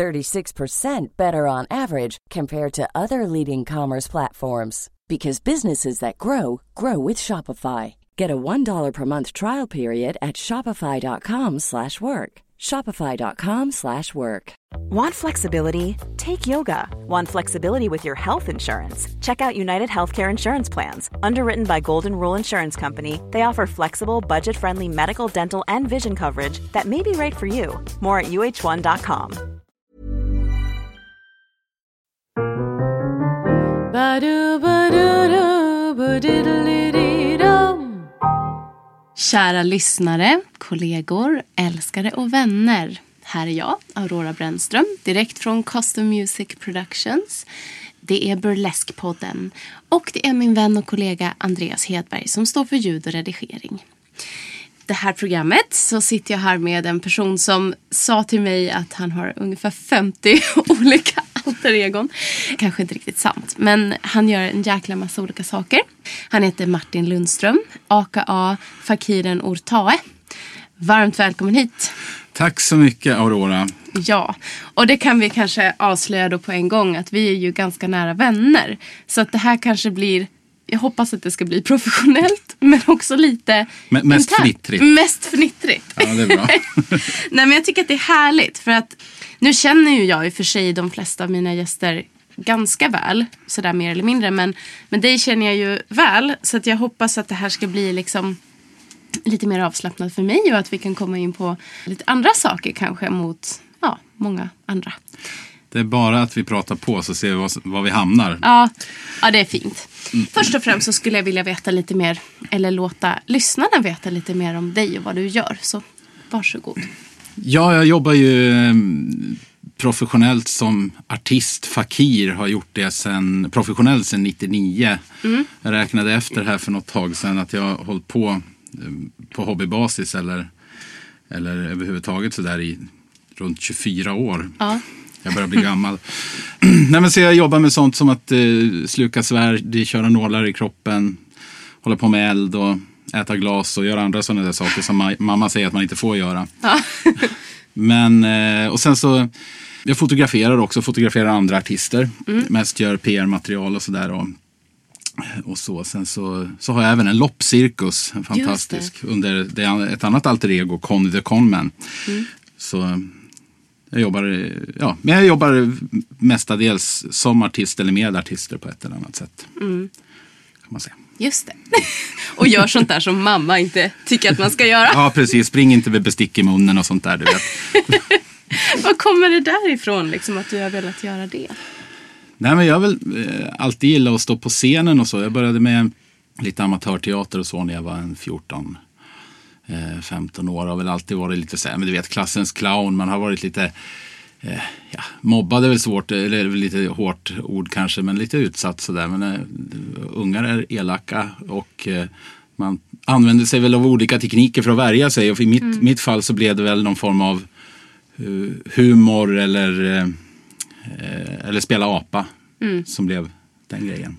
36% better on average compared to other leading commerce platforms because businesses that grow grow with Shopify. Get a $1 per month trial period at shopify.com/work. shopify.com/work. Want flexibility? Take yoga. Want flexibility with your health insurance? Check out United Healthcare Insurance Plans. Underwritten by Golden Rule Insurance Company, they offer flexible, budget friendly medical, dental, and vision coverage that may be right for you. More at uh1.com. Kära lyssnare, kollegor, älskare och vänner. Här är jag, Aurora Brännström, direkt från Custom Music Productions. Det är Burlesque-podden och det är min vän och kollega Andreas Hedberg som står för ljud och redigering. Det här programmet så sitter jag här med en person som sa till mig att han har ungefär 50 olika alter egon. Kanske inte riktigt sant, men han gör en jäkla massa olika saker. Han heter Martin Lundström, aka Fakiren Ortae. Varmt välkommen hit. Tack så mycket Aurora. Ja, och det kan vi kanske avslöja då på en gång att vi är ju ganska nära vänner. Så att det här kanske blir jag hoppas att det ska bli professionellt men också lite M Mest internt. fnittrigt. Mest fnittrigt. Ja, det är bra. Nej men jag tycker att det är härligt för att nu känner ju jag i och för sig de flesta av mina gäster ganska väl. Sådär mer eller mindre. Men, men dig känner jag ju väl. Så att jag hoppas att det här ska bli liksom lite mer avslappnat för mig. Och att vi kan komma in på lite andra saker kanske mot ja, många andra. Det är bara att vi pratar på så ser vi var, var vi hamnar. Ja, ja, det är fint. Först och främst så skulle jag vilja veta lite mer, eller låta lyssnarna veta lite mer om dig och vad du gör. Så varsågod. Ja, jag jobbar ju eh, professionellt som artist, fakir, har gjort det sen, professionellt sedan 99. Jag räknade efter här för något tag sedan att jag har hållit på eh, på hobbybasis eller, eller överhuvudtaget sådär i runt 24 år. Ja. Jag börjar bli gammal. Nej, men så jag jobbar med sånt som att eh, sluka svärd, köra nålar i kroppen, hålla på med eld och äta glas och göra andra sådana där saker som ma- mamma säger att man inte får göra. Men, eh, och sen så, jag fotograferar också, fotograferar andra artister. Mest gör PR-material och sådär. Och, och så. Sen så, så har jag även en loppcirkus, fantastisk, under det, är ett annat alter ego, Conny the Conman. Så jag jobbar, ja, men jag jobbar mestadels som artist eller med artister på ett eller annat sätt. Kan man säga. Just det. Och gör sånt där som mamma inte tycker att man ska göra. Ja, precis. Spring inte med bestick i munnen och sånt där. Du vet. Var kommer det där ifrån, liksom, att du har velat göra det? Nej, men jag har väl eh, alltid gillat att stå på scenen och så. Jag började med lite amatörteater och så när jag var en 14 eh, 15 år. Har väl alltid varit lite så här, men du vet klassens clown. Man har varit lite eh, ja, mobbad är väl svårt, eller lite hårt ord kanske, men lite utsatt sådär. Men eh, ungar är elaka och eh, man använder sig väl av olika tekniker för att värja sig. Och i mitt, mitt fall så blev det väl någon form av eh, humor eller, eh, eh, eller spela apa som blev den grejen.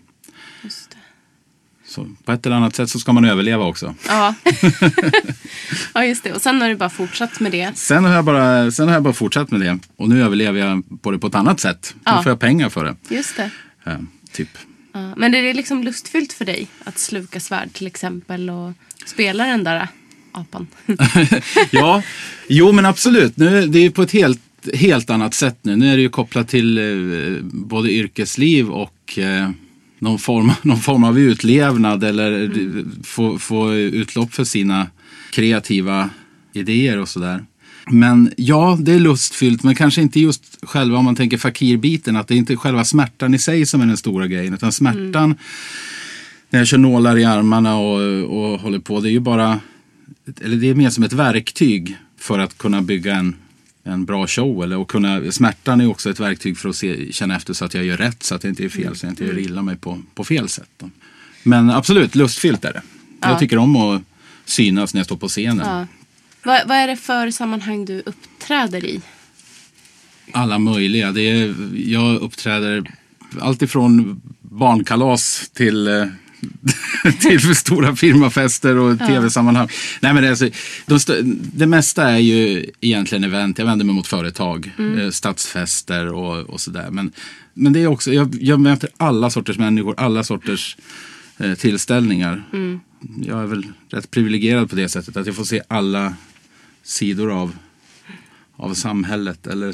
Så på ett eller annat sätt så ska man överleva också. Ja. ja, just det. Och sen har du bara fortsatt med det. Sen har, jag bara, sen har jag bara fortsatt med det. Och nu överlever jag på det på ett annat sätt. Nu Ja. får jag pengar för det. Just det. Eh, typ. Ja. Men är det liksom lustfyllt för dig att sluka svärd till exempel och spela den där apan? ja, jo men absolut. Nu, det är på ett helt, helt annat sätt nu. Nu är det ju kopplat till eh, både yrkesliv och eh, någon, form, någon form av utlevnad eller mm. få, få utlopp för sina kreativa idéer och sådär. Men ja, det är lustfyllt, men kanske inte just själva om man tänker fakirbiten, att det är inte själva smärtan i sig som är den stora grejen, utan smärtan när jag kör nålar i armarna och, och håller på, det är ju bara, eller det är mer som ett verktyg för att kunna bygga en en bra show. Eller, och kunna, smärtan är också ett verktyg för att se, känna efter så att jag gör rätt, så att jag inte gör fel, så att jag inte gör illa mig på, på fel sätt. Då. Men absolut, lustfyllt är det. Jag tycker om att synas när jag står på scenen. Ja. Vad, vad är det för sammanhang du uppträder i? Alla möjliga. Det är, jag uppträder alltifrån barnkalas till eh, till för stora firmafester och tv-sammanhang. Nej, men det, är alltså, de det mesta är ju egentligen event. Jag vänder mig mot företag, eh, stadsfester och, och sådär. Men, men det är också, jag, jag möter alla sorters människor, alla sorters eh, tillställningar. Jag är väl rätt privilegierad på det sättet att jag får se alla sidor av av samhället eller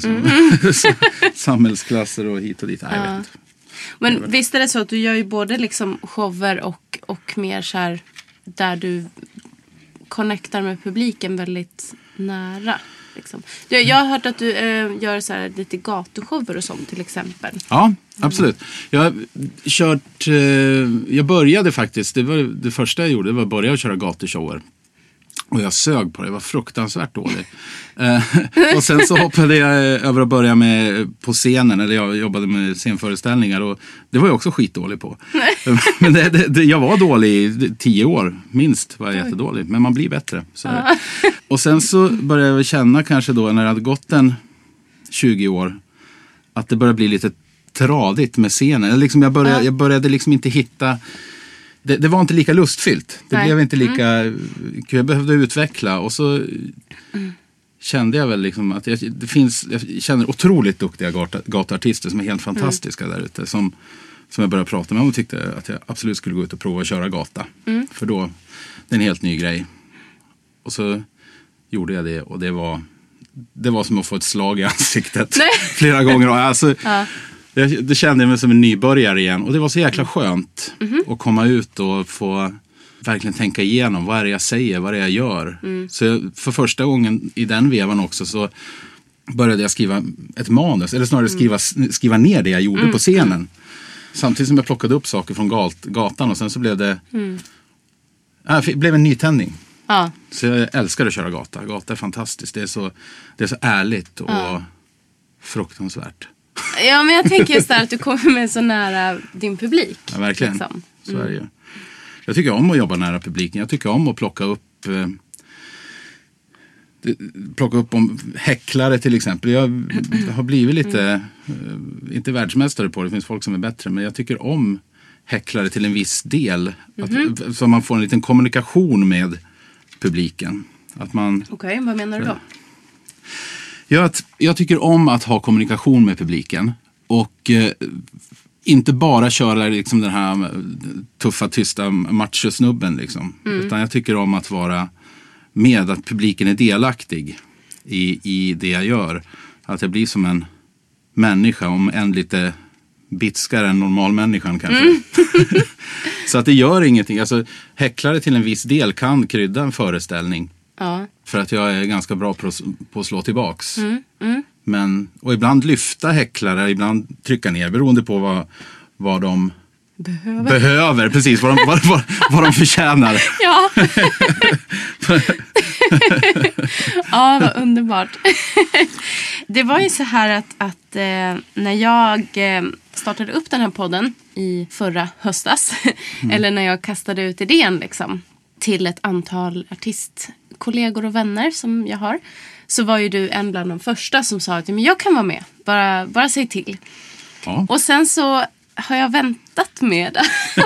så, samhällsklasser och hit och dit. Nej, jag vet inte. Men visst är det så att du gör ju både liksom shower och, och mer så här där du connectar med publiken väldigt nära. Liksom. Jag, jag har hört att du eh, gör så här lite gatushower och sånt till exempel. Ja, absolut. Jag har kört, eh, jag började faktiskt, det var det första jag gjorde, det var att börja köra gatushower. Och jag sög på det, jag var fruktansvärt dålig. Eh, och sen så hoppade jag över att börja med på scenen, eller jag jobbade med scenföreställningar och det var jag också skitdålig på. Men det, det, det, jag var dålig i tio år, minst var jag jättedålig. Men man blir bättre. Och sen så började jag känna kanske då när det hade gått en 20 år att det började bli lite tradigt med scenen. Liksom jag, började, jag började liksom inte hitta det, det var inte lika lustfyllt. Det Nej. blev inte lika kul. Jag behövde utveckla och så kände jag väl liksom att jag, det finns, jag känner otroligt duktiga gatuartister som är helt fantastiska där ute. Som, som jag började prata med och tyckte att jag absolut skulle gå ut och prova att köra gata. För då, det är en helt ny grej. Och så gjorde jag det och det var, det var som att få ett slag i ansiktet Nej. flera gånger. Alltså, jag, det kände jag mig som en nybörjare igen och det var så jäkla skönt att komma ut och få verkligen tänka igenom vad är det jag säger, vad är det jag gör. Så jag, för första gången i den vevan också så började jag skriva ett manus, eller snarare skriva, skriva ner det jag gjorde på scenen. Samtidigt som jag plockade upp saker från gat, gatan och sen så blev det Ja, det blev en nytändning. Ja. Så jag älskar att köra gata. Gata är fantastiskt. Det är så, det är så ärligt och fruktansvärt. Ja, men jag tänker just där att du kommer med så nära din publik. Ja, verkligen. liksom. Så är det ju. Jag tycker om att jobba nära publiken. Jag tycker om att plocka upp eh, plocka upp om häcklare till exempel. Jag har blivit lite, eh, inte världsmästare på det, det finns folk som är bättre, men jag tycker om häcklare till en viss del. Att, så man får en liten kommunikation med publiken. Att man, Okej, vad menar du då? Jag, jag tycker om att ha kommunikation med publiken. Och eh, inte bara köra liksom den här eh, tuffa, tysta machosnubben. Liksom. Utan jag tycker om att vara med, att publiken är delaktig i, i det jag gör. Att jag blir som en människa, om än lite bitskare än normalmänniskan kanske. Så att det gör ingenting. Alltså, häcklare till en viss del kan krydda en föreställning. Ja. För att jag är ganska bra på att, på att slå tillbaks. Men, och ibland lyfta häcklare, ibland trycka ner beroende på vad, vad de Behöver. behöver. Precis, vad de, vad, vad, vad de förtjänar. Ja. ja, vad underbart. det var ju så här att, att eh, när jag eh, startade upp den här podden i förra höstas. eller när jag kastade ut idén liksom, till ett antal artistkollegor och vänner som jag har. Så var ju du en bland de första som sa att "Men jag kan vara med. Bara, bara säg till. Ja. Och sen så har jag väntat med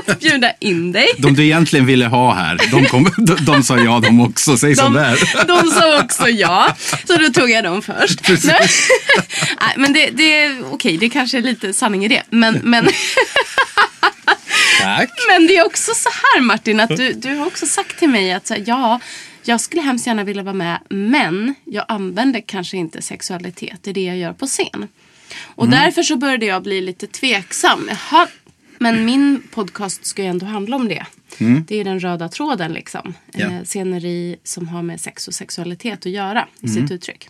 att bjuda in dig. De du egentligen ville ha här, de, kom, de, de sa ja de också. Säg De, sådär. de sa också ja, så då tog jag dem först. Nej, Nej, men det, det är okej, det kanske är lite sanning i det. Men, men, Tack. men det är också så här Martin, att du, du har också sagt till mig att så här, ja, jag skulle hemskt gärna vilja vara med, men jag använder kanske inte sexualitet i det jag gör på scen. Och Mm. därför så började jag bli lite tveksam. Jaha, men min podcast ska ju ändå handla om det. Det är den röda tråden liksom. Mm. Ja. Eh, sceneri som har med sex och sexualitet att göra i Mm. sitt uttryck.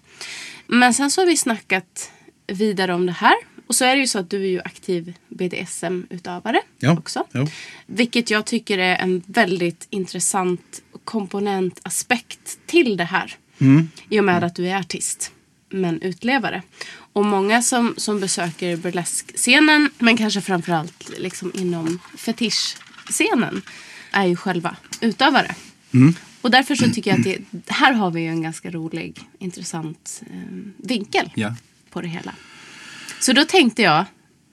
Men sen så har vi snackat vidare om det här. Och så är det ju så att du är ju aktiv BDSM-utövare Ja. också. Ja. Vilket jag tycker är en väldigt intressant komponent, aspekt till det här. Mm. I och med att du är artist. men utlevare. Och många som, som besöker burleskscenen, men kanske framförallt liksom inom fetischscenen, är ju själva utövare. Och därför så tycker jag att det, här har vi ju en ganska rolig, intressant eh, vinkel Ja. på det hela. Så då tänkte jag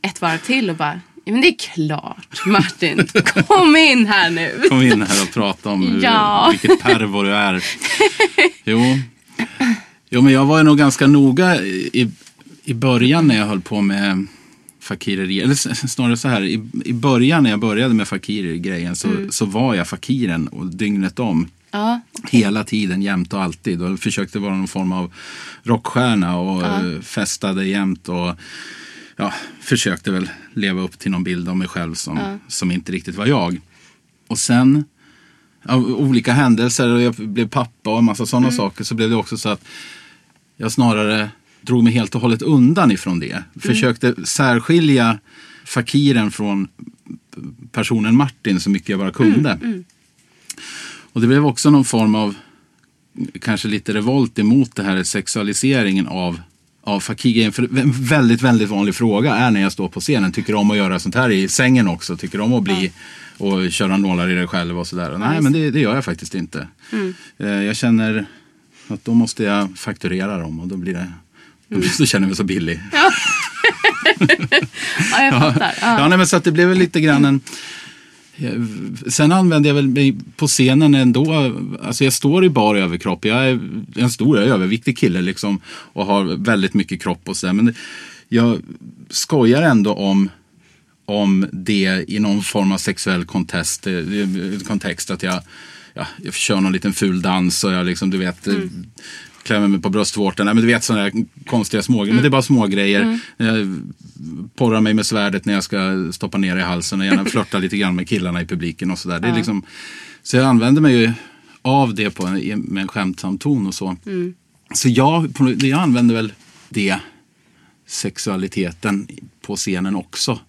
ett varv till och bara, ja, men det är klart Martin, kom in här nu. Kom in här och prata om hur, Ja. vilket pervo du är. Jo. jo, men jag var nog ganska noga i, i början när jag höll på med fakireri. Eller snarare så här, i, i början när jag började med fakiri-grejen så, så var jag fakiren och dygnet om. Ja, Hela tiden, jämt och alltid. Och försökte vara någon form av rockstjärna och eh, festade jämt. Och ja, försökte väl leva upp till någon bild av mig själv som, som inte riktigt var jag. Och sen av olika händelser och jag blev pappa och en massa sådana saker så blev det också så att jag snarare drog mig helt och hållet undan ifrån det. Försökte särskilja fakiren från personen Martin så mycket jag bara kunde. Och det blev också någon form av kanske lite revolt emot det här sexualiseringen av av fakir. För en väldigt, väldigt vanlig fråga är när jag står på scenen. Tycker du om att göra sånt här i sängen också? Tycker du om att bli och köra nålar i dig själv och sådär? Nej, men det, det gör jag faktiskt inte. Eh, Jag känner att då måste jag fakturera dem och då blir det då då känner jag mig så billig. ja jag fattar. Ja. Ja, nej, men så att det blev lite grann en... Eh, sen använder jag väl mig på scenen ändå. Alltså jag står i bar överkropp. Jag är en stor jag är överviktig kille liksom. Och har väldigt mycket kropp och sådär. Men jag skojar ändå om, om det i någon form av sexuell kontest, eh, kontext. Att jag, ja, jag kör någon liten ful dans och jag liksom, du vet, eh, mm klämmer mig på men du vet sådana där konstiga smågrejer. Men det är bara små grejer. Jag porrar mig med svärdet när jag ska stoppa ner i halsen och gärna flörta lite grann med killarna i publiken och sådär. Det är liksom, så jag använder mig ju av det på en, med en skämtsam ton och så. Så jag, jag använder väl det, sexualiteten på scenen också.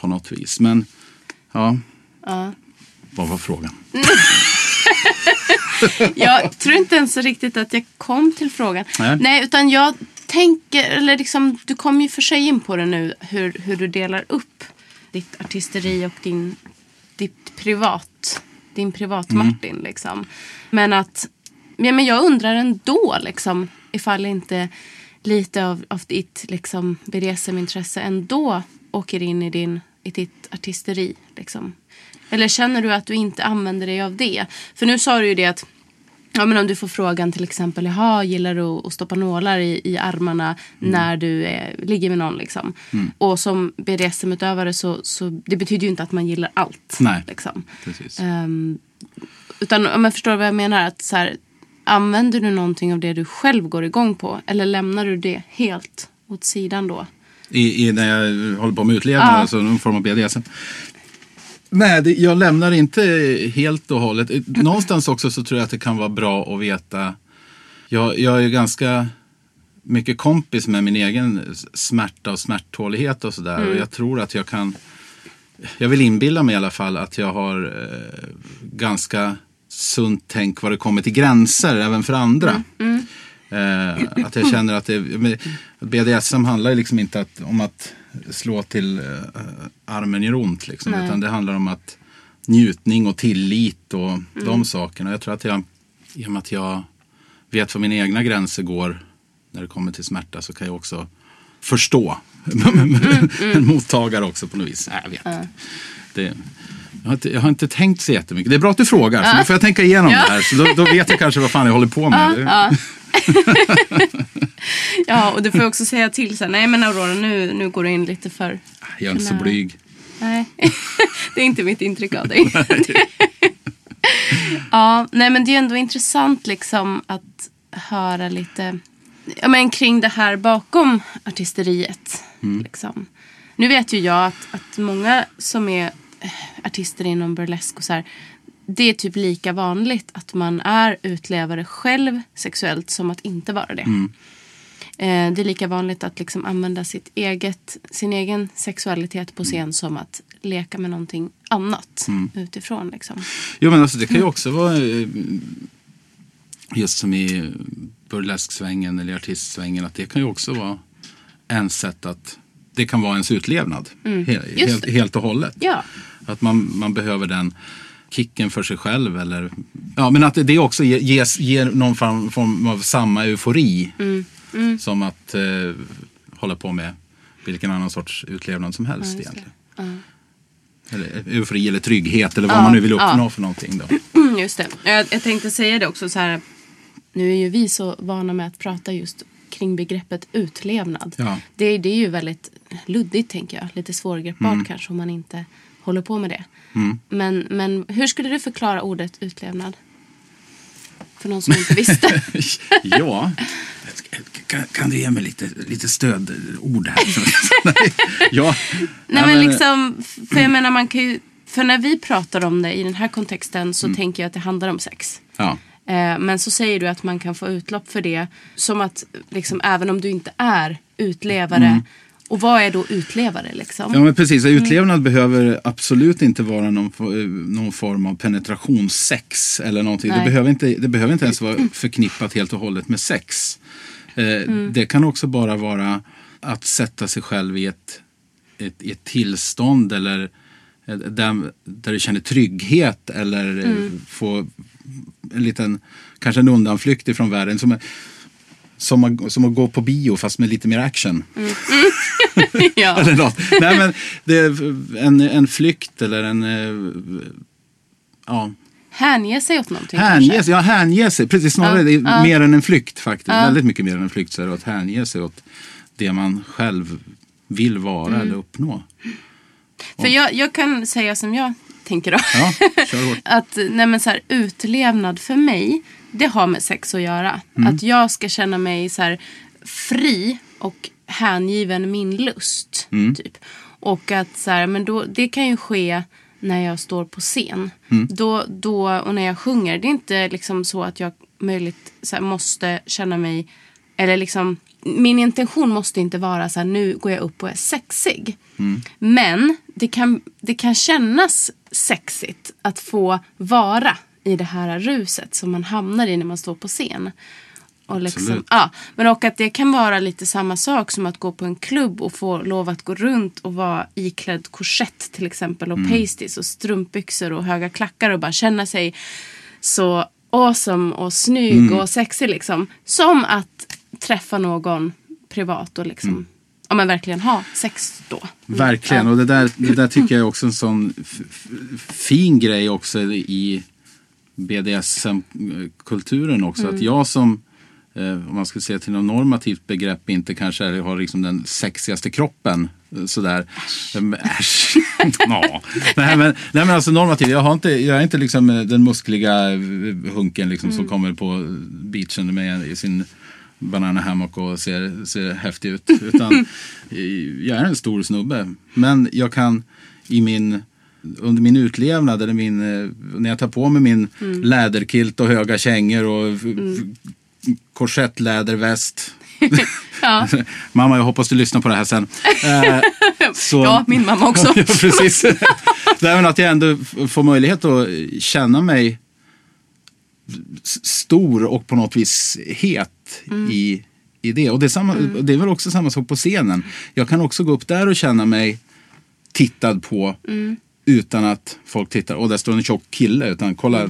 På något vis. Men ja, Ja. vad var frågan? Jag tror inte ens riktigt att jag kom till frågan. Nej. utan jag tänker, eller liksom, du kom ju för sig in på det nu, hur, hur du delar upp ditt artisteri och din, ditt privat, din privat Martin. Liksom. Men att, ja, men jag undrar ändå liksom, ifall inte lite av, av ditt liksom, BDSM-intresse ändå åker in i, din, i ditt artisteri. Liksom. Eller känner du att du inte använder dig av det? För nu sa du ju det att Ja, men om du får frågan till exempel, jaha, gillar du att stoppa nålar i, i armarna när du eh, ligger med någon? Liksom. Och som BDSM-utövare så, så det betyder ju inte att man gillar allt. Nej. Liksom. Precis. Ehm, utan om jag förstår vad jag menar, att så här, använder du någonting av det du själv går igång på? Eller lämnar du det helt åt sidan då? I, i, när jag håller på med utlevnad, Ja. alltså någon form av BDSM. Nej, det, jag lämnar inte helt och hållet. Någonstans också så tror jag att det kan vara bra att veta. Jag, jag är ganska mycket kompis med min egen smärta och smärttålighet och sådär. Och jag tror att jag kan, jag vill inbilla mig i alla fall att jag har eh, ganska sunt tänk vad det kommer till gränser även för andra. Eh, att jag känner att det, BDSM handlar liksom inte att, om att slå till eh, armen gör ont. Liksom, Nej. utan det handlar om att njutning och tillit och de sakerna. Jag tror att jag, i och med att jag vet var mina egna gränser går när det kommer till smärta så kan jag också förstå en mottagare också på något vis. Nej, jag vet inte. Det, jag, har inte, jag har inte tänkt så jättemycket. Det är bra att du frågar, så nu får jag tänka igenom det här. Så då, då vet jag kanske vad fan jag håller på med. Ja. och du får också säga till sen. Nej men Aurora, nu, nu går du in lite för... Jag är inte så blyg. Nej, det är inte mitt intryck av dig. ja, nej men det är ändå intressant liksom att höra lite ja, men kring det här bakom artisteriet. Liksom. Nu vet ju jag att, att många som är eh, artister inom burlesk och så här, det är typ lika vanligt att man är utlevare själv sexuellt som att inte vara det. Eh, det är lika vanligt att liksom använda sitt eget, sin egen sexualitet på scen som att leka med någonting annat utifrån. Liksom. Jo men alltså det kan ju också vara eh, just som i burlesksvängen eller artistsvängen att det kan ju också vara en sätt att det kan vara ens utlevnad. Just helt, helt och hållet. Ja. Att man, man behöver den kicken för sig själv. Eller, ja, men att det- också ge- ges, ger någon form, form av samma eufori. Som att eh, hålla på med vilken annan sorts utlevnad som helst det. egentligen. Eller eufori eller trygghet eller vad Ja, man nu vill uppnå ja. för någonting. Då. Mm, Just det. Jag, jag tänkte säga det också så här. Nu är ju vi så vana med att prata just kring begreppet utlevnad. Ja. Det, det är ju väldigt luddigt tänker jag. Lite svårgreppbart Mm. kanske om man inte håller på med det. Men, men hur skulle du förklara ordet utlevnad? För någon som inte visste. ja, kan, kan du ge mig lite, lite stödord här? ja, Nej ja, men liksom, för jag menar man kan ju, för när vi pratar om det i den här kontexten Mm. så tänker jag att det handlar om sex. Ja, Eh, men så säger du att man kan få utlopp för det som att liksom, även om du inte är utlevare. Och vad är då utlevare liksom? Mm. Ja, men precis. Utlevnad behöver absolut inte vara någon, eh, någon form av penetrationssex. Eller någonting. Det, behöver inte, det behöver inte ens vara förknippat helt och hållet med sex. Eh, Det kan också bara vara att sätta sig själv i ett, ett, ett tillstånd eller eh, där, där du känner trygghet eller eh, få en liten, kanske en undanflykt ifrån världen. Som, som, att, som att gå på bio fast med lite mer action. ja. Eller något. Nej, men det är en, en flykt eller en... eh, Ja, Hänge sig åt någonting hänge kanske? Ja, hänge sig. Precis, snarare Ja, ja. mer än en flykt faktiskt. Väldigt mycket mer än en flykt så är det att hänge sig åt det man själv vill vara Mm. eller uppnå. För jag, jag kan säga som jag tänker då. Ja, att nej men så här, utlevnad för mig, det har med sex att göra. Mm. Att jag ska känna mig så här, fri och hängiven min lust. Mm. Typ. Och att så här, men då, det kan ju ske när jag står på scen. Mm. Då, då, och när jag sjunger. Det är inte liksom så att jag möjligt så här, måste känna mig... Eller liksom, min intention måste inte vara så här, nu går jag upp och är sexig. Men det kan, det kan kännas sexigt att få vara i det här ruset som man hamnar i när man står på scen. Och liksom, ja, men och att det kan vara lite samma sak som att gå på en klubb och få lov att gå runt och vara iklädd korsett till exempel och pasties och strumpbyxor och höga klackar och bara känna sig så awesome och snygg och sexig liksom. Som att träffa någon privat och liksom, ja men verkligen ha sex då. Verkligen, och det där, det där tycker jag är också en sån fin grej också i BDSM-kulturen också. Mm. Att jag som, eh, om man ska säga till något normativt begrepp, inte kanske har liksom den sexigaste kroppen. eh, Sådär. Äsch. ja. nej, men, nej men alltså normativt, jag, har inte, jag är inte liksom eh, den muskliga hunken liksom, Mm. som kommer på beachen med i sin banana hammock och ser, ser häftig ut. Utan jag är en stor snubbe. Men jag kan i min under min utlevnad eller min, eh, när jag tar på mig min Mm. läderkilt och höga kängor och f- korsettläderväst. Ja. Mamma, jag hoppas du lyssnar på det här sen. Eh, så, ja, min mamma också. ja, precis. Nej, men att jag ändå får möjlighet att känna mig stor och på något vis het Mm. i, i det. Och det är, samma, det är väl också samma sak på scenen. Jag kan också gå upp där och känna mig tittad på Mm. Utan att folk tittar. Och där står en tjock kille. Utan kolla,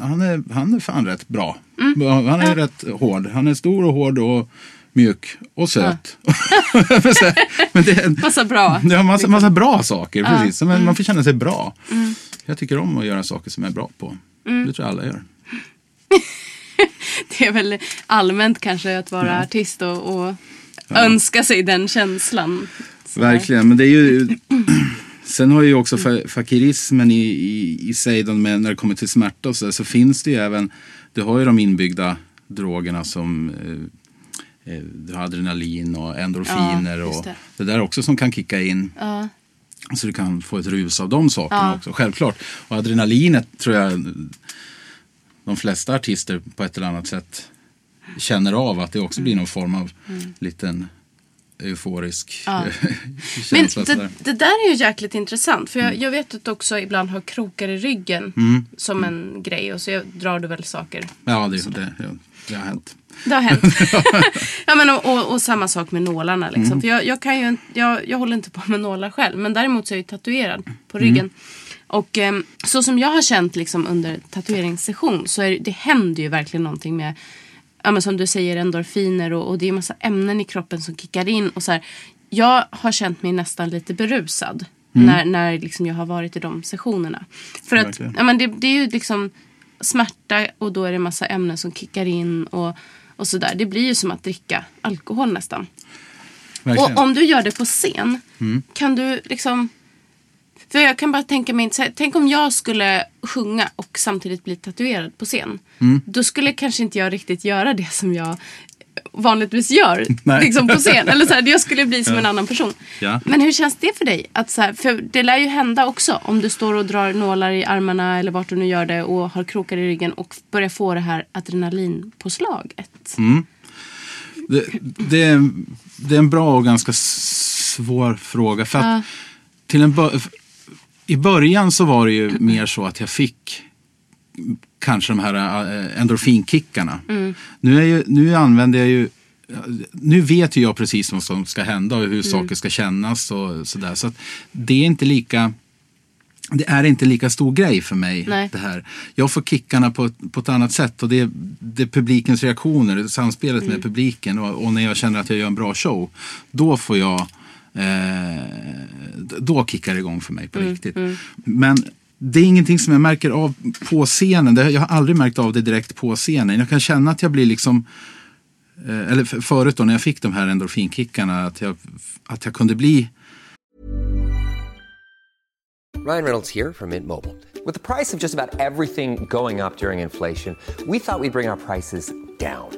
han, är, han är fan rätt bra. Mm. Han är rätt hård. Han är stor och hård och mjuk och söt. Men så- Men det är, Massa bra. det har massa, massa bra saker, precis. Så Mm. man, får känna sig bra. Jag tycker om att göra saker som jag är bra på. Mm. Det tror jag alla gör. Det är väl allmänt kanske att vara artist och, och önska sig den känslan. Så. Verkligen, men det är ju... Sen har ju också fa- fakirismen i, i, i sig, med, när det kommer till smärta och så, där, så finns det ju även, du har ju de inbyggda drogerna som eh, eh, du har adrenalin och endorfiner Ja, och det. det där också som kan kicka in. Ja. Så du kan få ett rus av de sakerna Ja. också, självklart. Och adrenalinet tror jag de flesta artister på ett eller annat sätt känner av att det också blir någon form av liten euforisk. Ja. Men känsla. det, sådär. det där är ju jäkligt intressant. För jag, jag vet att du också ibland har krokar i ryggen Mm. som en grej. Och så drar du väl saker. Ja, det, det, det har hänt. Det har hänt. ja, men, och, och, och samma sak med nålarna. Liksom. Mm. För jag, jag, kan ju, jag, jag håller inte på med nålar själv. Men däremot så är jag ju tatuerad på ryggen. Mm. Och eh, så som jag har känt liksom, under tatueringssession så är det, det händer ju verkligen någonting med ja, men som du säger endorfiner och, och det är massa ämnen i kroppen som kickar in. Och så här, jag har känt mig nästan lite berusad när, när liksom jag har varit i de sessionerna. För att ja, men det, det är ju liksom smärta och då är det massa ämnen som kickar in och, och sådär. Det blir ju som att dricka alkohol nästan. Verkligen. Och om du gör det på scen, kan du liksom... För jag kan bara tänka mig, här, tänk om jag skulle sjunga och samtidigt bli tatuerad på scen. Då skulle kanske inte jag riktigt göra det som jag vanligtvis gör Nej. liksom på scen. Eller så här, jag skulle bli som en annan person. Ja. Men hur känns det för dig? Att så här, för det lär ju hända också om du står och drar nålar i armarna eller vart du nu gör det och har krokar i ryggen och börjar få det här adrenalinpåslaget. Det, det, är, det är en bra och ganska svår fråga. För att till en I början så var det ju mer så att jag fick kanske de här äh, endorfinkickarna. Nu, är ju, nu använder jag ju nu vet ju jag precis vad som ska hända och hur saker ska kännas och sådär. Så det är inte lika det är inte lika stor grej för mig. Nej. det här. Jag får kickarna på, på ett annat sätt och det är, det är publikens reaktioner, samspelet med publiken och, och när jag känner att jag gör en bra show. Då får jag, eh, då kickar det igång för mig på riktigt. Men det är ingenting som jag märker av på scenen. Jag har aldrig märkt av det direkt på scenen. Jag kan känna att jag blir liksom eh, eller förut då när jag fick de här endorfinkickarna, att jag, att jag kunde bli Ryan Reynolds here from Mint Mobile. With the price of just about everything going up during inflation, we thought we'd bring our prices down.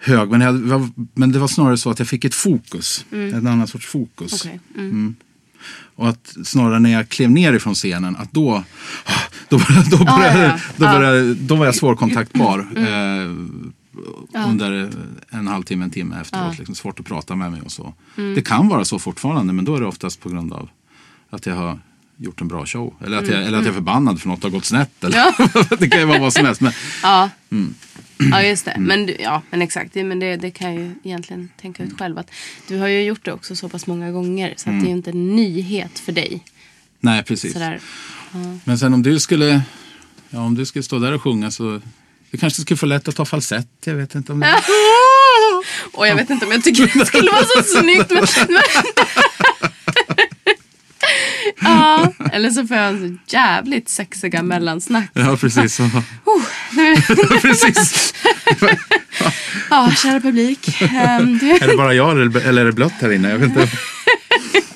hög. Men, jag, men det var snarare så att jag fick ett fokus. En annan sorts fokus. Okej. Mm. Och att snarare när jag klev ner ifrån scenen, att då, då, började, då, började, ja, ja. Då, började, då var jag svårkontaktbar. Eh, Under en halvtimme, en timme efteråt. Liksom, svårt att prata med mig och så. Det kan vara så fortfarande, men då är det oftast på grund av att jag har gjort en bra show. Eller att jag, eller att jag är förbannad för något har gått snett. Eller, det kan ju vara vad som helst. Men, Ja. Ja, just det. Men, ja, men exakt. Det, men det, det kan jag ju egentligen tänka ut själv. Att du har ju gjort det också så pass många gånger. Så att det är ju inte en nyhet för dig. nej, precis. Sådär. Men sen om du skulle, ja, om du skulle stå där och sjunga så du kanske skulle få lätt att ta falsett. Jag vet inte om det... Och jag vet inte om jag tycker det skulle vara så snyggt. Men, men... ja, eller så får jag en så jävligt sexiga mellansnack. Ja, precis. Så. precis. Ja, kära publik. Ehm, Är det bara jag eller, är det blött här inne? Jag vet inte.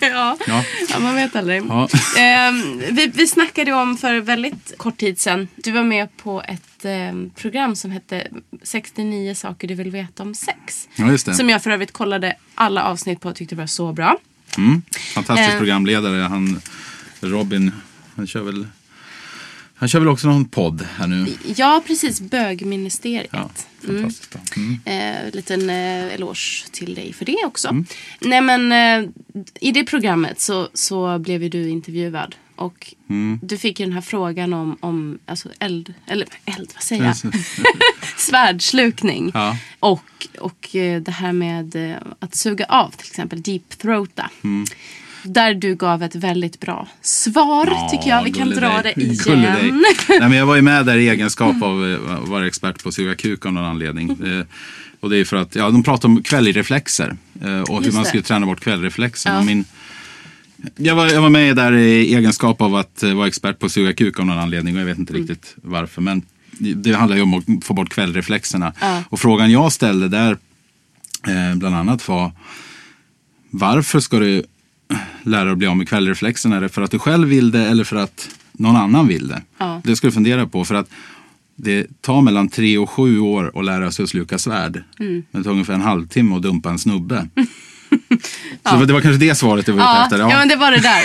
ja. Ja. ja, man vet aldrig. Ja. Ehm, vi, vi snackade om för väldigt kort tid sedan. Du var med på ett ehm, program som hette 69 saker du vill veta om sex. Ja, just det. Som jag för övrigt kollade alla avsnitt på och tyckte var så bra. Mm. Fantastisk Eh. programledare. Han, Robin, han kör väl han kör väl också någon podd här nu. Ja, precis. Bögministeriet. Ja, fantastiskt bra. Mm. Eh, liten eh, eloge till dig för det också. Nej men eh, i det programmet så, så blev ju du intervjuad. Och du fick ju den här frågan om, om alltså eld, eller eld, vad säger jag? Svärdslukning. Ja. Och, och eh, det här med eh, att suga av till exempel, deep throata. Där du gav ett väldigt bra svar tycker jag. Vi kan dra dig. det igen. Nej, men jag var ju med där i egenskap av eh, att vara expert på att suga kuk av någon anledning. Eh, Och det är för att ja, de pratar om kvällreflexer eh, och hur Just man det. skulle träna bort kvällreflexen. Ja. Min, jag, var, jag var med där i egenskap av att eh, vara expert på att suga kuk av någon anledning och jag vet inte Mm. riktigt varför. Men det- handlar ju om att få bort kvällreflexerna. Ja. Och frågan jag ställde där eh, bland annat var varför ska du lära dig att bli av med kvällreflexen? Är det för att du själv vill det eller för att någon annan vill det? Ja. Det ska du fundera på. För att det tar mellan tre och sju år att lära sig att sluka svärd. Mm. Men det tar ungefär en halvtimme att dumpa en snubbe. Så det var kanske det svaret du var ute Ja, efter? ja. men det var det där.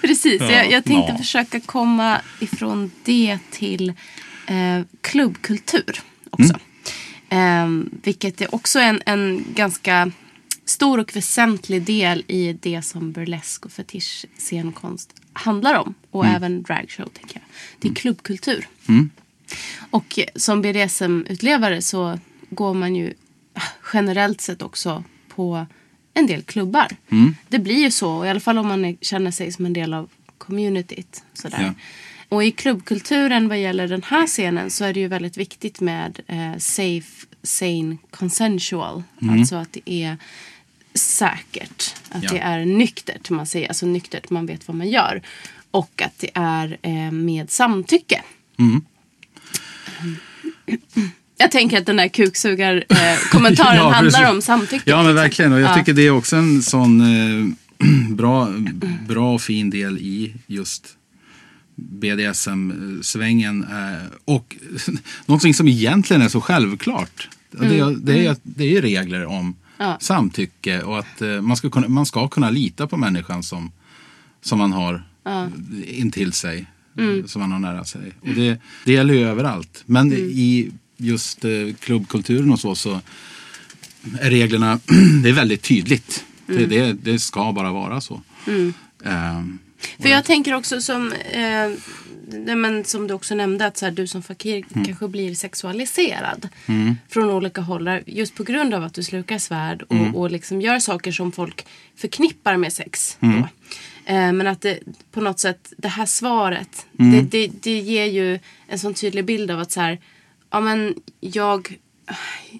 Precis, Ja, jag, jag tänkte ja. försöka komma ifrån det till eh, klubbkultur också. Mm. Eh, vilket är också en, en ganska stor och väsentlig del i det som burlesk och fetisch scenkonst handlar om. Och Mm. även dragshow, tänker jag. Det är klubbkultur. Och som BDSM-utlevare så går man ju generellt sett också på en del klubbar. Det blir ju så, i alla fall om man känner sig som en del av communityt. Sådär. Ja. Och i klubbkulturen vad gäller den här scenen så är det ju väldigt viktigt med eh, safe, sane, consensual. Alltså att det är säkert. Att Ja. det är nyktert, man säger. Alltså nyktert, man vet vad man gör. Och att det är eh, med samtycke. Jag tänker att den här kuksugar-kommentaren Ja, handlar om samtycke. Ja, men verkligen. Och jag Ja. tycker det är också en sån eh, bra, bra och fin del i just BDSM-svängen. Eh, och någonting som egentligen är så självklart. Och Det, är, det, är, det är regler om Mm. Ja. samtycke och att eh, man ska, kunna, man ska kunna lita på människan som, som man har intill sig. Mm. Som man har nära sig. Och det, det gäller ju överallt. Men Mm. i just eh, klubbkulturen och så, så är reglerna, det är väldigt tydligt. Det, det, det ska bara vara så. Ehm, För jag tänker också som, eh, men som du också nämnde att så här, du som fakir Mm. kanske blir sexualiserad från olika håll. Just på grund av att du slukar svärd och, Mm. och liksom gör saker som folk förknippar med sex. Mm. Då. Eh, men att det, på något sätt det här svaret Mm. det, det, det ger ju en sån tydlig bild av att så här, ja men jag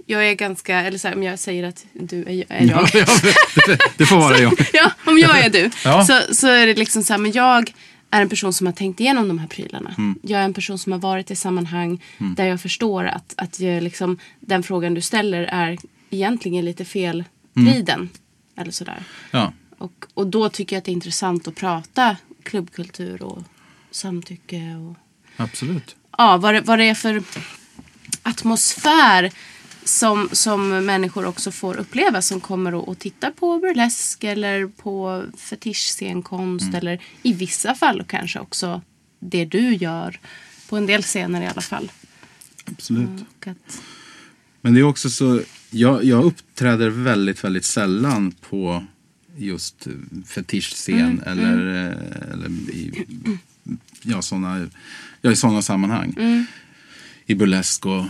jag är ganska, eller så här, om jag säger att du är, är jag. ja, det, det får vara jag. ja, om jag är du. Ja. Så, så är det liksom så här, men jag är en person som har tänkt igenom de här prylarna. Mm. Jag är en person som har varit i sammanhang där jag förstår att, att jag liksom, den frågan du ställer är egentligen lite fel vriden. Eller sådär. Ja. Och, och då tycker jag att det är intressant att prata klubbkultur och samtycke. Och, Absolut. ja, vad, det, vad det är för atmosfär som, som människor också får uppleva som kommer och, och tittar på burlesk eller på fetischscenkonst eller i vissa fall kanske också det du gör på en del scener i alla fall. Absolut. Och att, Men det är också så, jag, jag uppträder väldigt, väldigt sällan på just fetischscen eller, eh, eller i, ja, såna, ja, i sådana sammanhang. I burlesk och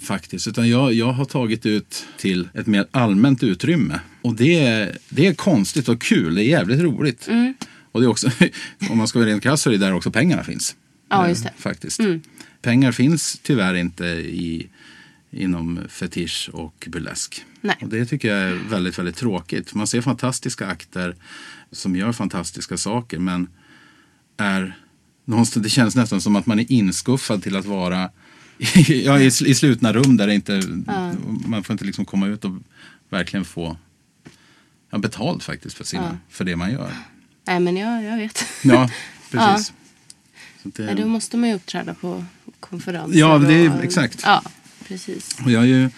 faktiskt. Utan jag, jag har tagit ut till ett mer allmänt utrymme. Och det är, det är konstigt och kul, det är jävligt roligt. Och det är också, om man ska vara rent krass så är det där också pengarna finns. Ja, Eh, just det. Faktiskt. Pengar finns tyvärr inte i, inom fetisch och burlesk. Nej. Och det tycker jag är väldigt, väldigt tråkigt. Man ser fantastiska akter som gör fantastiska saker men är någonstans, det känns nästan som att man är inskuffad till att vara ja, i, i slutna rum där det inte, man får inte liksom komma ut och verkligen få ja, betalt faktiskt för, sina, för det man gör. nej men jag, jag vet. Ja, precis. Att det- Ja, då måste man ju uppträda på konferenser. Ja, det är- och- exakt. Ja, precis. Och jag är ju,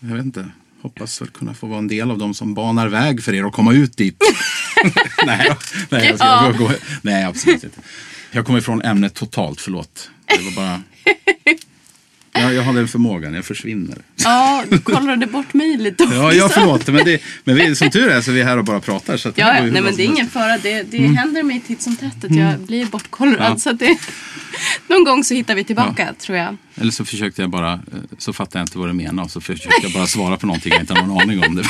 jag vet inte, hoppas väl kunna få vara en del av dem som banar väg för er att komma ut dit. nej, nej, jag ska Ja. gå, gå, nej, absolut inte. Jag kommer ifrån ämnet totalt, förlåt. Det var bara... Jag, jag har den förmågan, jag försvinner. Ja, du kollade bort mig lite också. Ja, ja förlåt. Men, det, men vi, som tur är så är vi här och bara pratar. Så Ja, ja. nej men det är ingen fara. Det, det händer mig titt som tätt att jag blir bortkollrad. Mm. Ja. Så det, någon gång så hittar vi tillbaka tror jag. Eller så försökte jag bara, eh, så fattade jag inte vad du menade och så försökte jag bara svara på någonting jag inte har någon aning om. Det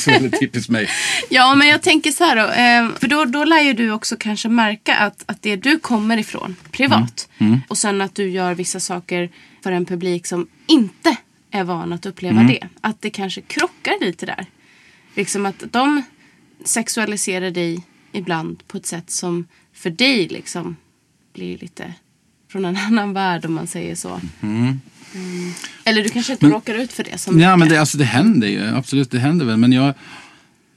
så är det typiskt mig. Ja, men jag tänker så här då. Eh, för då, då lär ju du också kanske märka att, att det du kommer ifrån privat. Mm. Och sen att du gör vissa saker för en publik som inte är van att uppleva Mm. det. Att det kanske krockar lite där. Liksom att de sexualiserar dig ibland på ett sätt som för dig liksom blir lite från en annan värld om man säger så. Mm. Eller du kanske inte råkar ut för det som Ja, men det, alltså, det händer ju. Absolut, det händer väl. Men jag,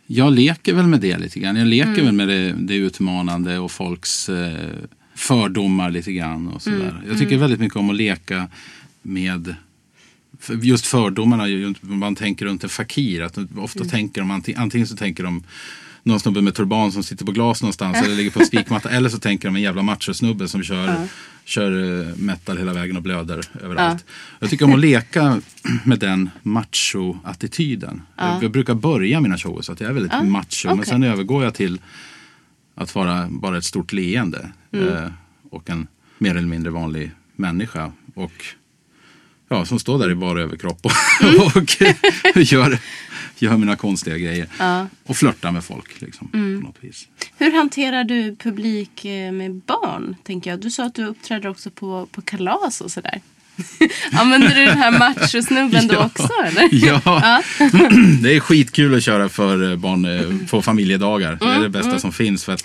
jag leker väl med det lite grann. Jag leker väl med det, det utmanande och folks eh, fördomar lite grann. Och sådär. Jag tycker väldigt mycket om att leka med just fördomarna, man tänker runt en fakir. Att ofta Mm. tänker de, anting- antingen så tänker de någon snubbe med turban som sitter på glas någonstans eller ligger på en spikmatta. Eller så tänker de en jävla machosnubbe som kör, kör eh, metal hela vägen och blöder överallt. Jag tycker om att leka med den macho-attityden. Jag, jag brukar börja mina shower så att jag är väldigt macho. Men okej. sen övergår jag till att vara bara ett stort leende. Eh, och en mer eller mindre vanlig människa. Och ja, som står där i bara överkropp och, och gör, gör mina konstiga grejer. Och flörtar med folk liksom, på något vis. Hur hanterar du publik eh, med barn? tänker jag? Du sa att du uppträder också på, på kalas och sådär. Använder du den här machosnubben då Ja. också? Eller? Ja, det är skitkul att köra för eh, barn eh, på familjedagar. Det är det bästa som finns. För att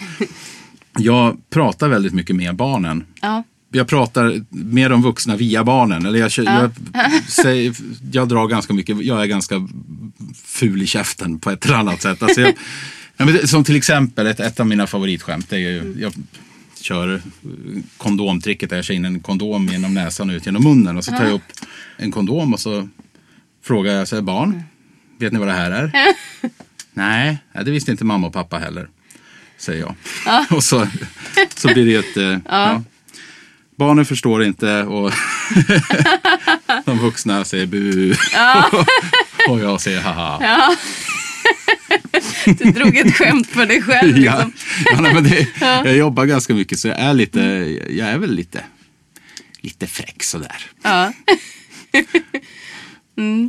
jag pratar väldigt mycket med barnen. Ja. Jag pratar med de vuxna via barnen. Eller jag, jag, säger, jag drar ganska mycket, jag är ganska ful i käften på ett eller annat sätt. Alltså jag, som till exempel ett, ett av mina favoritskämt. Är ju, jag kör kondomtricket där jag kör in en kondom genom näsan och ut genom munnen. Och så tar jag upp en kondom och så frågar jag, så här, barn, vet ni vad det här är? Nej, det visste inte mamma och pappa heller. Säger jag. och så, så blir det ett... eh, ja. Barnen förstår inte och de vuxna säger bu. och jag säger haha. Du drog ett skämt för dig själv. Ja, Liksom. ja, nej, men det, jag jobbar ganska mycket så jag är lite, jag är väl lite, lite fräck sådär. Ja.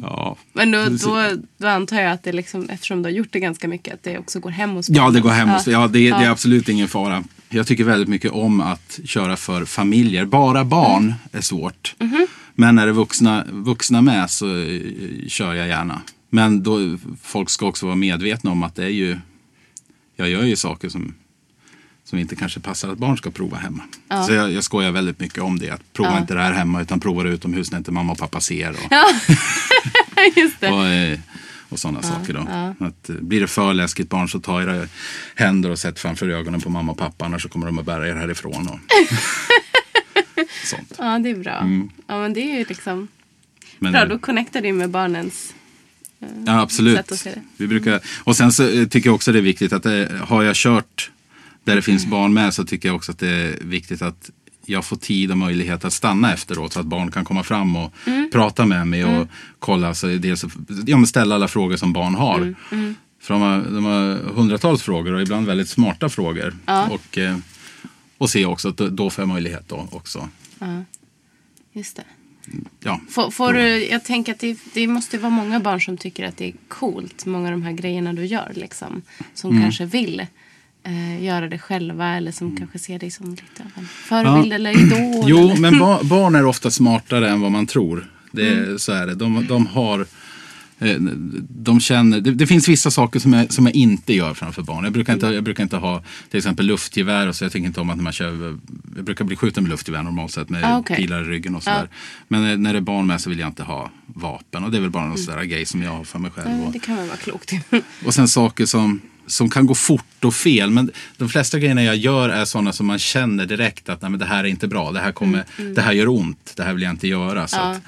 Ja. Men då, då, då antar jag att det liksom, eftersom du har gjort det ganska mycket, att det också går hem hos Ja, barnen. det går hem hos, ja, det, det är Ja. absolut ingen fara. Jag tycker väldigt mycket om att köra för familjer. Bara barn Mm. är svårt. Mhm. Men när det är vuxna, vuxna med så eh, kör jag gärna. Men då, folk ska också vara medvetna om att det är ju, jag gör ju saker som, som inte kanske passar att barn ska prova hemma. Så jag, jag skojar väldigt mycket om det. Att prova inte det här hemma utan prova det utomhus när inte mamma och pappa ser. Och, Just det. och, eh, och sådana saker. Då. Att, eh, blir det för läskigt barn så ta era händer och sätt framför ögonen på mamma och pappa annars så kommer de att bära er härifrån. Och sånt. Ja, det är bra. Mm. Ja, men det är ju liksom Men, bra. eh, Då connectar du med barnens... Ja, absolut. Vi brukar, och sen så eh, tycker jag också det är viktigt att det, har jag kört där det finns Mm. barn med så tycker jag också att det är viktigt att jag får tid och möjlighet att stanna efteråt så att barn kan komma fram och Mm. prata med mig och kolla. Så dels, ja, ställa alla frågor som barn har. Mm, För de har, de har hundratals frågor och ibland väldigt smarta frågor. Och, eh, och se också att då- får jag möjlighet då också. Just det. Ja, Får, får du, jag tänker att det, det måste vara många barn som tycker att det är coolt, många av de här grejerna du gör. Liksom, som Mm. kanske vill eh, göra det själva eller som kanske ser dig som lite av en förebild eller idol. Jo, eller? men ba barn är ofta smartare än vad man tror. Det, Mm. Så är det. De, de har... eh, De känner, det, det finns vissa saker som jag, som jag inte gör framför barn. Jag brukar, inte, jag brukar inte ha till exempel luftgevär. Och så jag tänker inte om att när man kör, jag brukar bli skjuten med luftgevär normalt sett med Ah, okej. pilar i ryggen och sådär. Men eh, när det är barn med så vill jag inte ha vapen. Och det är väl bara någon sån där grej som jag har för mig själv. Mm, Och, det kan väl vara klokt. och sen saker som, som kan gå fort och fel. Men de flesta grejerna jag gör är sådana som man känner direkt att nej, men det här är inte bra. Det här, kommer, det här gör ont. Det här vill jag inte göra. Så, att,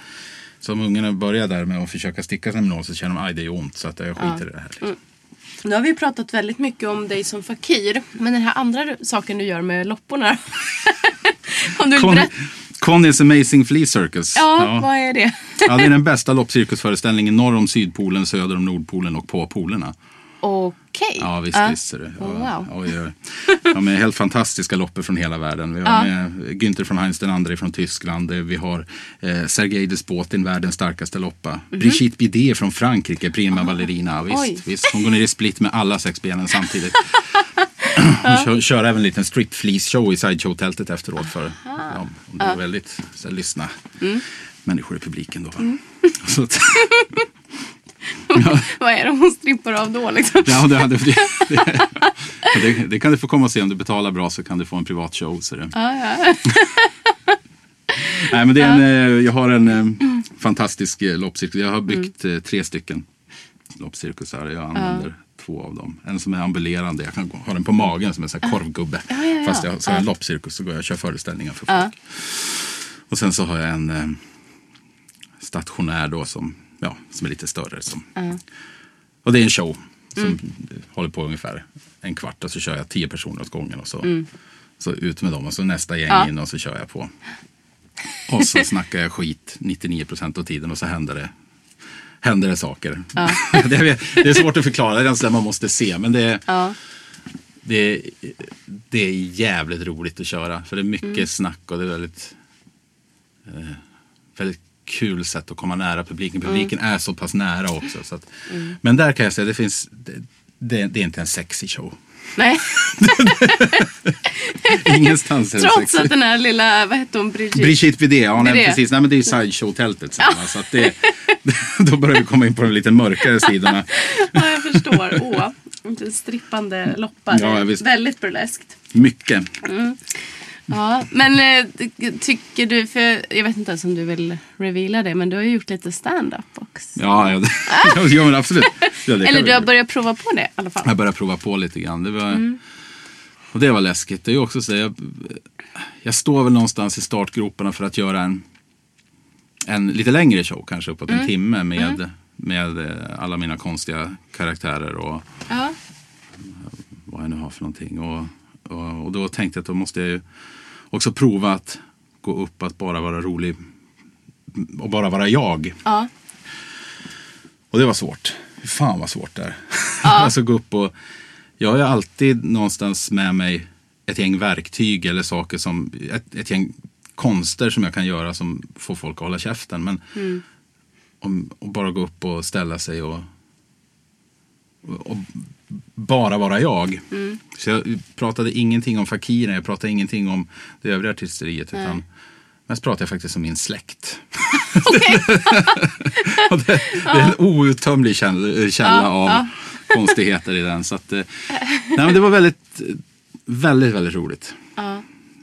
så om ungarna börjar där med att försöka sticka sig med något så känner de att det är ont. Så att jag skiter i det här. Liksom. Nu har vi pratat väldigt mycket om dig som fakir. Men den här andra saken du gör med lopporna. om du Con. Conny's Amazing Flea Circus. Ja, vad är det? ja, det är den bästa loppcirkusföreställningen norr om Sydpolen, söder om Nordpolen och på polerna. Okej. Ja, visst, Ja. visst är det. Ja, Wow. oj, oj. Ja, med helt fantastiska loppor från hela världen. Vi har med Günther från Heinz den andre från Tyskland. Vi har eh, Sergej Despotin, världens starkaste loppa. Brigitte Bidet från Frankrike, prima ballerina. Mhm. Oj. Visst, visst, hon går ner i split med alla sex benen samtidigt. Hon kör, kör även en liten strip fleece show i sideshow-tältet efteråt. För, ja, det var väldigt så, här, lyssna Mm. människor i publiken då. Va? Vad är det hon strippar av då liksom? Ja, det, det, det, det, kan du få komma och se. Om du betalar bra så kan du få en privat show. Så det. Nej, men det är en, eh, jag har en eh, fantastisk eh, loppcirkus. Jag har byggt eh, tre stycken loppcirkusar. Jag använder två av dem. En som är ambulerande. Jag kan ha den på magen som en sån korvgubbe. Fast jag, har en loppcirkus så går jag och kör föreställningar för folk. Och sen så har jag en stationär då som, ja, som är lite större. Som, Och det är en show som håller på ungefär en kvart och så kör jag tio personer åt gången och så, så ut med dem och så nästa gäng Ja. in och så kör jag på. Och så snackar jag skit 99 procent av tiden och så händer det, händer det saker. det, är, det är svårt att förklara, det är sådär man måste se. Men det är, Ja. det, är, det är jävligt roligt att köra. För det är mycket Mm. snack och det är väldigt, eh, väldigt kul sätt att komma nära publiken. Mm. Publiken är så pass nära också. Så att, Men där kan jag säga, det finns, det, det, är inte en sexy show. Nej, Ingenstans är trots att den här lilla, vad hette hon, Brigitte? Brigitte Vidé, ja nej, precis. Nej, men det är ju sideshow-tältet. va, Så att det, då börjar vi komma in på de lite mörkare sidorna. Ja, jag förstår. Åh, lite strippande loppar. Ja. Väldigt burleskt. Mycket. Ja, men eh, tycker du, för jag vet inte ens om du vill reveala det, men du har ju gjort lite stand-up också. Ja, ja, det, ja men absolut. Ja, Eller du har börjat prova på det i alla fall. Jag började prova på lite grann. Det var, Mm. Och det var läskigt. Det är också så, jag, jag står väl någonstans i startgroparna för att göra en, en lite längre show, kanske uppåt Mm. en timme med, med eh, alla mina konstiga karaktärer och Ja. vad jag nu har för någonting. Och, och, och då tänkte jag att då måste jag ju också prova att gå upp att bara vara rolig och bara vara jag. Ja. Och det var svårt. Fan vad svårt det är. alltså gå upp och... Jag har ju alltid någonstans med mig ett gäng verktyg eller saker som... Ett, ett gäng konster som jag kan göra som får folk att hålla käften. Men om, och bara gå upp och ställa sig och, och, och bara vara jag. Så jag pratade ingenting om fakiren, jag pratade ingenting om det övriga artisteriet. Utan mest pratade jag faktiskt om min släkt. Det, det är en outtömlig källa, källa av konstigheter i den. Så att, eh, nej, men det var väldigt, väldigt, väldigt roligt.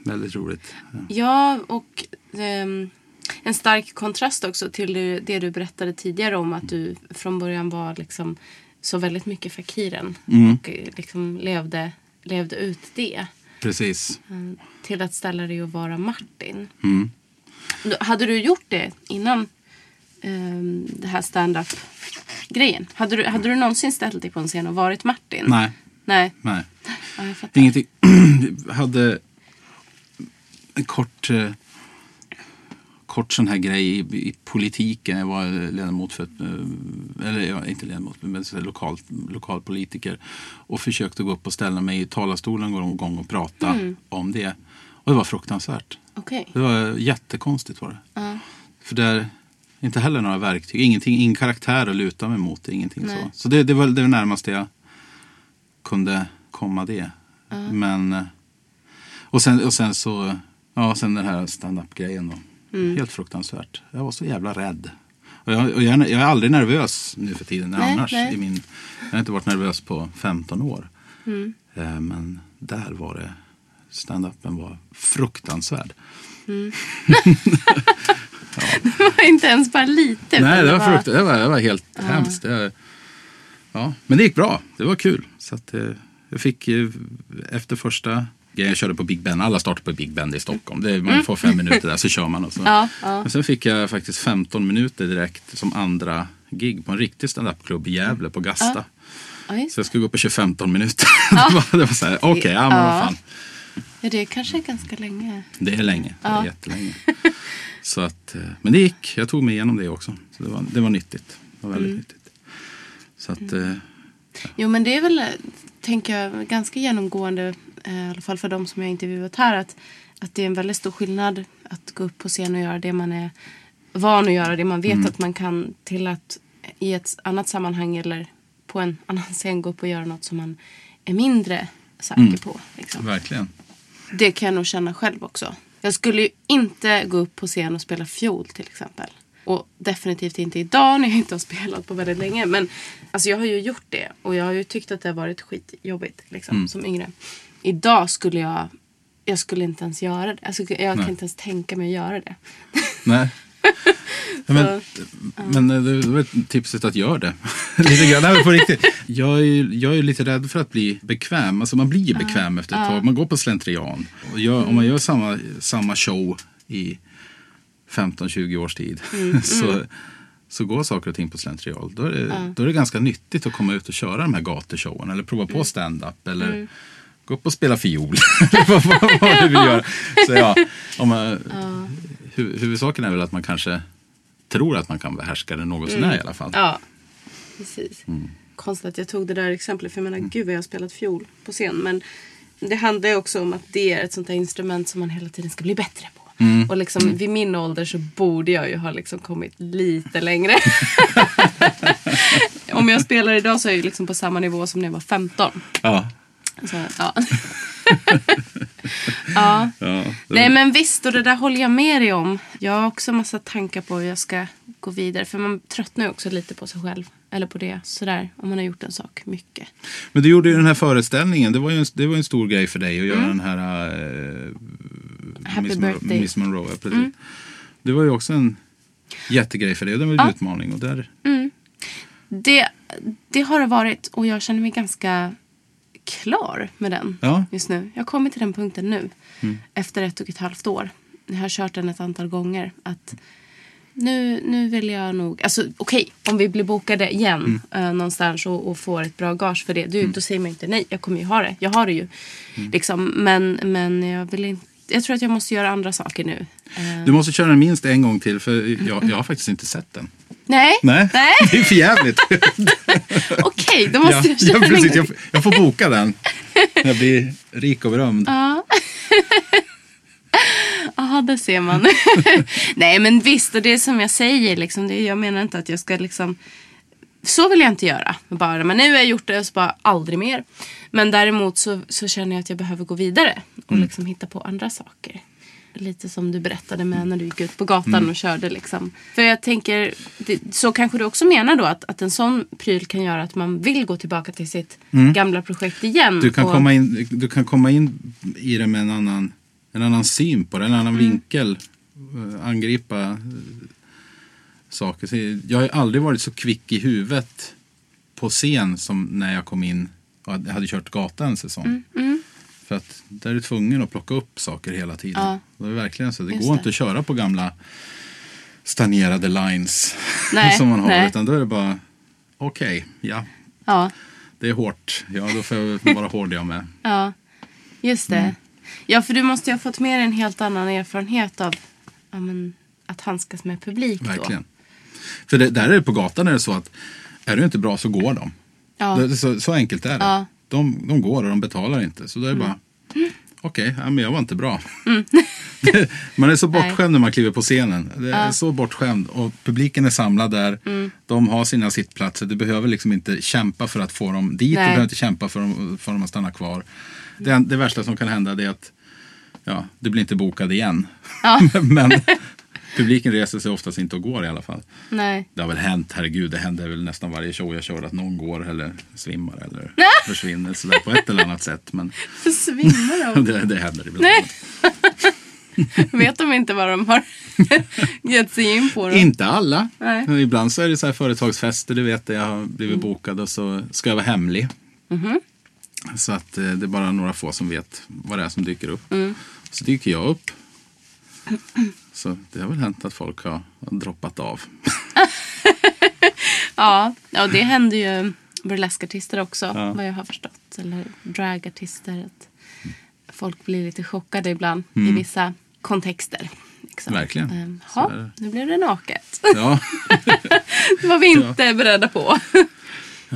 Väldigt roligt. Ja. Och ehm, en stark kontrast också till det du berättade tidigare om att du från början var liksom så väldigt mycket fakiren och eh, liksom levde, levde ut det. Precis. Mm, Till att ställa dig och vara Martin. Då- Hade du gjort det innan ehm, det här stand-up grejen? Hade du, hade du någonsin ställt dig på en scen och varit Martin? Nej, Nej. nej. Ja. Ingenting. Hade en kort, eh, kort sån här grej i, i politiken. Jag var ledamot för ett, eh, eller ja, inte ledamot, men lokal, lokalpolitiker. Och försökte gå upp och ställa mig i talarstolen någon gång och prata Mm. om det. Och det var fruktansvärt. Okej. Det var jättekonstigt var det. För där, inte heller några verktyg, ingenting, ingen karaktär att luta mig mot. Ingenting så så det, det var det närmaste jag kunde komma det. Men, eh, och sen, och sen så, ja sen den här stand-up-grejen då. Helt fruktansvärt. Jag var så jävla rädd. Och jag, och jag, är- jag är aldrig nervös nu för tiden Nej, annars. nej. I min, jag har inte varit nervös på 15 år. Eh, Men där var det, stand-upen var fruktansvärd. Det var inte ens bara lite. Nej, det var, frukt, det var, det var helt hemskt. Det, ja. Men det gick bra. Det var kul. Så att, eh, jag fick efter första jag körde på Big Ben. Alla startar på Big Ben i Stockholm. Det man får fem minuter där så kör man. Och så. Ja, ja. Men sen fick jag faktiskt 15 minuter direkt som andra gig på en riktig standup-klubb i Gävle på Gasta. Ja, Så jag skulle gå köra 15 minuter. det var, så här, okej, ja men vad fan. Ja, det är kanske ganska länge. Det är länge. Det är jättelänge. Så att, eh, men det gick. Jag tog mig igenom det också. Så det var, det var nyttigt. Det var väldigt Mm. nyttigt. Så att, eh, Jo, men det är väl, tänker jag, ganska genomgående, eh, i alla fall för de som jag intervjuat här, att, att det är en väldigt stor skillnad att gå upp på scen och göra det man är van att göra, det man vet Mm. att man kan, till att i ett annat sammanhang eller på en annan scen gå upp och göra något som man är mindre säker Mm. på. Liksom. verkligen. Det kan jag nog känna själv också. Jag skulle ju inte gå upp på scen och spela fiol till exempel. Och definitivt inte idag när jag inte har spelat på väldigt länge. Men alltså jag har ju gjort det. Och jag har ju tyckt att det har varit skitjobbigt liksom, som yngre. Idag skulle jag... Jag skulle inte ens göra det. Alltså, jag kan Nej. inte ens tänka mig att göra det. Nej. Ja, men, men eh, det var tipset att göra det. lite grann. Nej, på riktigt. Jag är, jag är lite rädd för att bli bekväm. Alltså man blir bekväm efter ett tag. Man går på slentrian. Och gör, Om man gör samma, samma show i 15-20 års tid Mm, så, så går saker och ting på slentrian. Då är, det, då är det ganska nyttigt att komma ut och köra de här gatushowen eller prova Mm. på stand-up eller gå upp och spela fiol. vad, vad, vad du vill göra. Så ja, om man, hu, huvudsaken är väl att man kanske tror att man kan behärska det något sånär i alla fall. Mm. Ja, precis. Konstigt att jag tog det där exemplet för jag menar gud vad jag har spelat fiol på scen. Men det handlar ju också om att det är ett sånt här instrument som man hela tiden ska bli bättre på. Och liksom vid min ålder så borde jag ju ha liksom kommit lite längre. om jag spelar idag så är jag liksom på samma nivå som när jag var 15. Ja. Så, ja. ja. Ja, Nej men visst, och det där håller jag med dig om. Jag har också massa tankar på hur jag ska gå vidare. För man tröttnar ju också lite på sig själv. Eller på det, sådär. Om man har gjort en sak mycket. Men du gjorde ju den här föreställningen. Det var ju en, det var en stor grej för dig att göra den här eh, Mm. Happy Miss, birthday. Mm. Miss Monroe. Ja, precis. Det var ju också en jättegrej för dig. och Det var ju en Ja. utmaning. Och där, Det, det har det varit och jag känner mig ganska klar med den Ja. Mm. just nu. Jag har kommit till den punkten nu. Efter ett och ett halvt år. Jag har kört den ett antal gånger. Att nu, nu vill jag nog... Alltså okej, om vi blir bokade igen Mm. eh, någonstans och, och får ett bra gage för det. Du, Då säger man inte nej. Jag kommer ju ha det. Jag har det ju. Mm. Liksom, men, men jag vill inte... Jag tror att jag måste göra andra saker nu. Eh, Du måste köra den minst en gång till. För jag, jag har faktiskt inte sett den. Nej, Nej, nej. det är för jävligt. okej, då måste ja, jag köra ja, precis. Jag, får- jag får boka den. Jag blir rik och berömd. Ja, där ser man. Nej, men visst, och det är som jag säger, liksom, det, jag menar inte att jag ska liksom... Så vill jag inte göra. Bara, men nu har jag gjort det och så bara aldrig mer. Men däremot så, så känner jag att jag behöver gå vidare och liksom hitta på andra saker. Lite som du berättade med när du gick ut på gatan och körde. Liksom. För jag tänker, det, så kanske du också menar då att, att en sån pryl kan göra att man vill gå tillbaka till sitt gamla projekt igen. Du kan, och, komma in, du kan komma in i det med en annan, en annan syn på det, en annan Mm. vinkel. eh, Angripa eh, saker. Så Jag har aldrig varit så kvick i huvudet på scen som när jag kom in och hade- hade kört gata en säsong. För att där är du tvungen att plocka upp saker hela tiden. Ja. Det är verkligen så. Det Just går det. inte att köra på gamla stagnerade lines Nej, som man har. nej. Utan då är det bara, okej, ja, Ja, det är hårt. Ja, då får jag vara hård jag med. Ja, just det. Mm. Ja, för du måste ju ha fått med en helt annan erfarenhet av ja, men, att handskas med publik Verkligen. För det, där är det på gatan är det så att är du inte bra så går de. Ja. Det, så, så enkelt är det. Ja. Mm. De, de går och de betalar inte. Så då är det bara, okej, ja, men jag var inte bra. man är så bortskämd när man kliver på scenen. Det är så bortskämd. Och publiken är samlad där. Mm. De har sina sittplatser. Du behöver liksom inte kämpa för att få dem dit. Du Nej. behöver inte kämpa för dem, för dem att stanna kvar. Det, det värsta som kan hända är att ja, du blir inte bokad igen. men publiken reser sig oftast inte och går i alla fall. Nej. Det har väl hänt, herregud, det händer väl nästan varje show jag kör att någon går eller svimmar eller försvinner sådär på ett eller annat sätt. Men Svimmar de? det, det händer ibland. Nej. Vet de inte vad de har gett sig in på? Då? Inte alla. Nej. Ibland så är det så här företagsfester, du vet, där jag har blivit bokad och så ska jag vara hemlig. Så att eh, det är bara några få som vet vad det är som dyker upp. Så dyker jag upp. Så det har väl hänt att folk har droppat av. Ja, ja, det händer ju burleskartister också, Ja. vad jag har förstått. Eller dragartister. Att folk blir lite chockade ibland Mm. i vissa kontexter. Liksom. Verkligen. Ehm, Ja, det. nu blev det naket. Ja, Det var vi inte beredda på.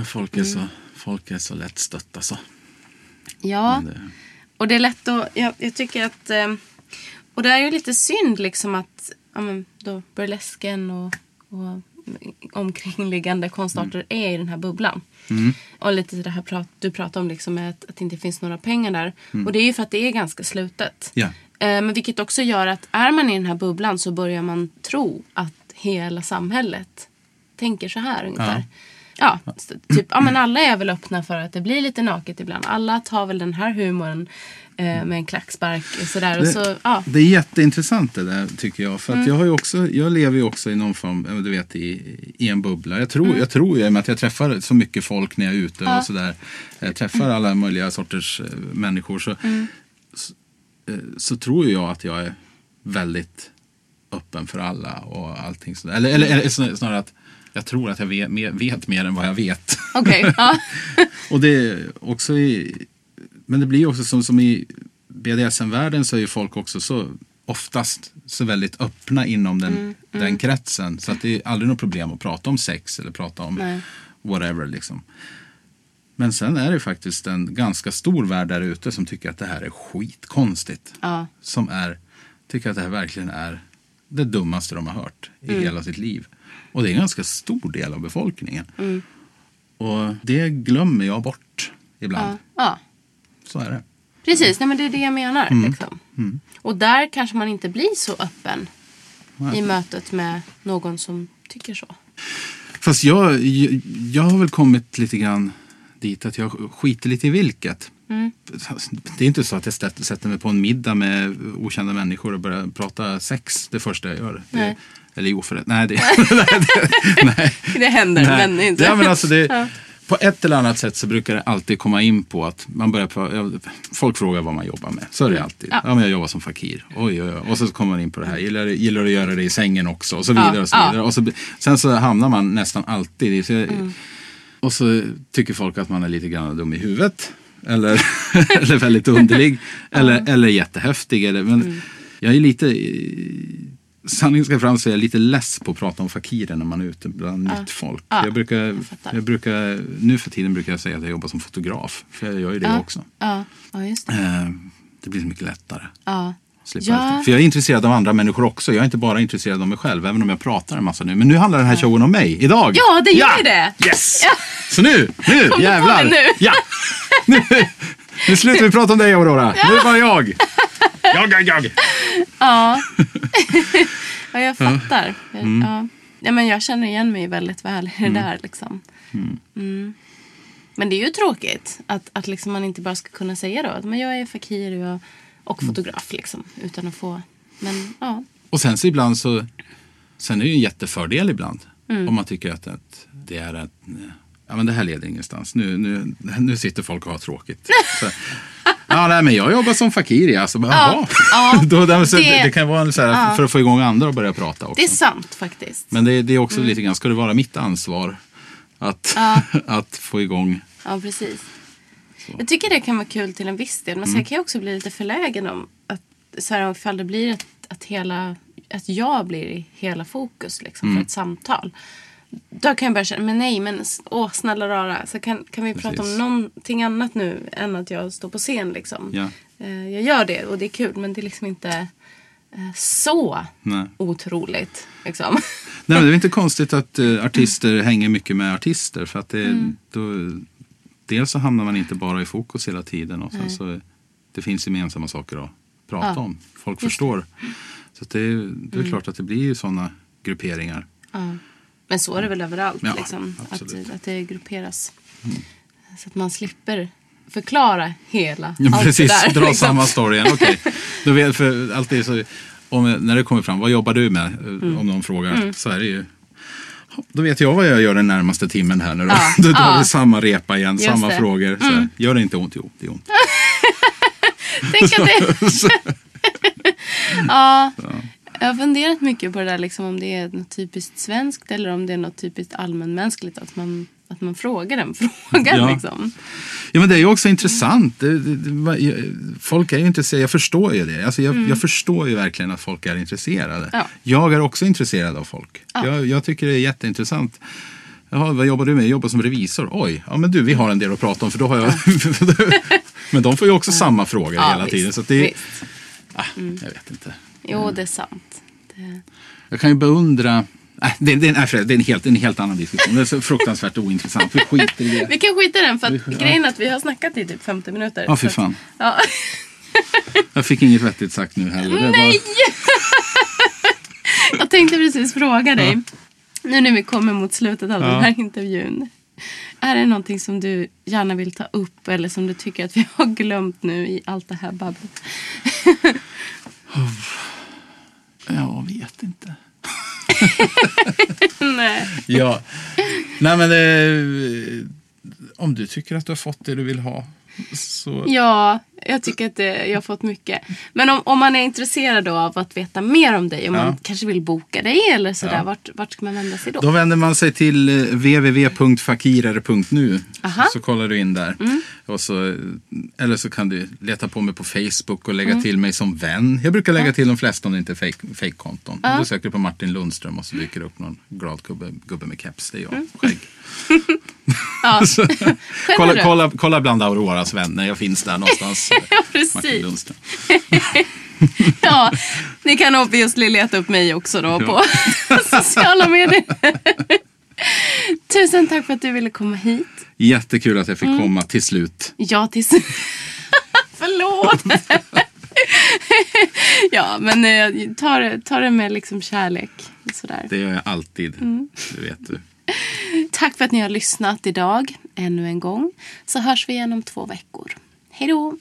folk är så, folk är så lätt stötta så. Ja, Men det- och det är lätt att... Jag, jag tycker att... eh, Och det är ju lite synd liksom att ja, men då burlesken och, och omkringliggande konstarter är i den här bubblan. Och lite det här prat, du pratar om liksom att, att det inte finns några pengar där. Och det är ju för att det är ganska slutet. Eh, Men vilket också gör att är man i den här bubblan så börjar man tro att hela samhället tänker så här ungefär. Ja, så typ, ja men alla är väl öppna för att det blir lite naket ibland. Alla tar väl den här humorn eh, med en klackspark sådär. Och Det, så, ja. det är jätteintressant det där tycker jag. Mm. För att jag, har också, jag lever ju också i någon form, ja, du vet, i, i en bubbla. Jag tror, Mm. jag tror ju i och med att jag träffar så mycket folk när jag är ute och sådär. Jag träffar alla möjliga sorters eh, människor. Så, Mm. så, eh, så tror jag att jag är väldigt öppen för alla och allting sådär. Eller, eller, eller snar- snarare att jag tror att jag vet, mer- vet mer än vad jag vet. Okej, ja. Och det också i, men det blir också som, som i BDSM-världen så är ju folk också så oftast så väldigt öppna inom den, den kretsen. Så att det är aldrig något problem att prata om sex eller prata om Nej. whatever liksom. Men sen är det faktiskt en ganska stor värld där ute som tycker att det här är skitkonstigt. Ja. Som är, tycker att det här verkligen är det dummaste de har hört i Mm. hela sitt liv. Och det är en ganska stor del av befolkningen. Mm. Och det glömmer jag bort ibland. Ja. ja. Så är det. Precis, nej, men det är det jag menar. Mm. Liksom. Och där kanske man inte blir så öppen i mötet med någon som tycker så. Fast jag, jag, jag har väl kommit lite grann dit att jag skiter lite i vilket. Mm. Det är inte så att jag sätter mig på en middag med okända människor och börjar prata sex det första jag gör. Det, Nej. Eller jo, för nej, det, nej, det, händer, Nej. men inte. Ja, men alltså det, På ett eller annat sätt så brukar det alltid komma in på att man börjar ja, folk frågar vad man jobbar med. Så är det alltid. Ja. Ja. men jag jobbar som fakir. Oj, oj, oj. Och så kommer man in på det här. Gillar, gillar att göra det i sängen också? Och så vidare. Och så Ja, ja. vidare. Och så, sen så hamnar man nästan alltid i... Så, Mm. Och så tycker folk att man är lite grann dum i huvudet. Eller, eller väldigt underlig. eller, eller jättehäftig. Eller, men Mm. jag är lite... Sanningen ska fram så är jag lite less på att prata om fakirer när man är ute bland nytt folk. Ja, Jag brukar, jag jag brukar, nu för tiden brukar jag säga att jag jobbar som fotograf. För jag gör ju det ja. också. Ja, ja just det. Eh, det blir så mycket lättare. Ja. Ja. För jag är intresserad av andra människor också. Jag är inte bara intresserad av mig själv, även om jag pratar en massa nu. Men nu handlar den här showen om mig, idag. Ja, det gör ju det. Yes! Så nu, nu, på jävlar. nu. Ja! Nu, nu slutar vi prata om dig Aurora. Nu bara jag. Jag, jag, jag. Ja. ja, jag fattar. Jag- Mm. Ja. Ja, men jag känner igen mig väldigt väl i det där. Liksom. Mm. Men det är ju tråkigt att, att liksom man inte bara ska kunna säga då att men jag är fakir och, och Mm. fotograf. Liksom, utan att få... Men ja. Och sen så ibland så, sen är det ju en jättefördel ibland. Mm. Om man tycker att, att det är ett, ja men det här leder ingenstans. Nu, nu, nu sitter folk och har tråkigt. Så, ja, nej, men jag jobbar som fakir. Så, bara, Ja, ja, Då, det, så, det- det, kan vara så här, ja. för att få igång andra och börja prata också. Det är sant faktiskt. Men det, det är också lite grann, ska det vara mitt ansvar att, Ja. att få igång Ja, precis. Jag tycker det kan vara kul till en viss del. Men Mm. sen kan jag också bli lite förlägen om att så här, ifall det blir att, att, hela, att jag blir i hela fokus liksom, Mm. för ett samtal. Då kan jag börja känna, men nej, men åh, snälla rara. Så kan, kan vi prata om Precis. någonting annat nu än att jag står på scen liksom. Ja. Eh, Jag gör det och det är kul, men det är liksom inte eh, så Nej. otroligt. Liksom. Nej, men det är inte konstigt att eh, artister hänger mycket med artister. För att det, Mm. då, dels så hamnar man inte bara i fokus hela tiden. Och sen så, det finns gemensamma saker att prata Ja. om. Folk förstår. Så att det, är- det Mm. klart att det blir ju sådana grupperingar. Ja. Men så är det väl överallt. Ja, liksom, att. Mm. att det grupperas. Så att man slipper förklara hela Ja, allt precis, det där. dra liksom. samma story igen. Okej. Då vet, för alltid så, om, när det kommer fram, vad jobbar du med? Mm. Om någon frågar. Så är det ju. Då vet jag vad jag gör den närmaste timmen här nu då. Ja, Då ja. vi samma repa igen, Just samma det. Mm. frågor. Så här, Gör det inte ont? Jo, det är ont. Tänk att det... ja, jag har funderat mycket på det där, liksom, om det är något typiskt svenskt eller om det är något typiskt allmänmänskligt. Att man, att man frågar den frågan. Ja. Liksom. Ja, men det är ju också intressant. Det, det, folk är ju intresserade. Jag förstår ju det. Alltså, jag, jag förstår ju verkligen att folk är intresserade. Mm. Ja. Jag är också intresserad av folk. Ja. Jag, jag tycker det är jätteintressant. Jaha, vad jobbar du med? Jag jobbar som revisor. Oj, ja men du, vi har en del att prata om för då har jag... men de får ju också samma frågor hela visst, tiden. Så det, ah, jag vet inte. Jo, det är sant. Det... Jag kan ju beundra... Äh, det, det, nej, det är en helt, en helt annan diskussion. Det är så fruktansvärt ointressant. Vi skiter i det. Vi kan skita i den för att Vi- ja. grejen är att vi har snackat i typ 50 minuter. Ja, fy Så att- fan. Ja. Jag fick inget vettigt sagt nu heller. Nej! Bara, Jag tänkte precis fråga dig, nu när vi kommer mot slutet av Ja. den här intervjun. Är det någonting som du gärna vill ta upp eller som du tycker att vi har glömt nu i allt det här babblet? Jag vet inte. Nej. Ja. Nej men det, om du tycker att du har fått det du vill ha. Så, Ja, jag tycker att det, jag har fått mycket. Men om, om man är intresserad av att veta mer om dig, om Ja. man kanske vill boka dig eller sådär, Ja. vart, vart ska man vända sig då? Då vänder man sig till eh, www.fakirare.nu. Aha. Mm. Så kollar du in där. Och så, eller så kan du leta på mig på Facebook och lägga Mm. till mig som vän. Jag brukar lägga till de flesta om det inte är fake- fake-konton. Då söker du på Martin Lundström och så dyker det upp någon glad gubbe, gubbe med keps. Det är jag. Mm. Skägg. Ja. Så, kolla, kolla, kolla bland Auroras vänner. Jag finns där någonstans. Ja, precis. Ja, ni kan obviously leta upp mig också då på sociala medier. Tusen tack för att du ville komma hit. Jättekul att jag fick Mm. komma till slut. Ja, tills... Förlåt. ja, men eh, ta, det- ta det med liksom kärlek. Sådär. Det gör jag alltid. Mm. Det vet du. Tack för att ni har lyssnat idag ännu en gång. Så hörs vi igen om två veckor. Hej då!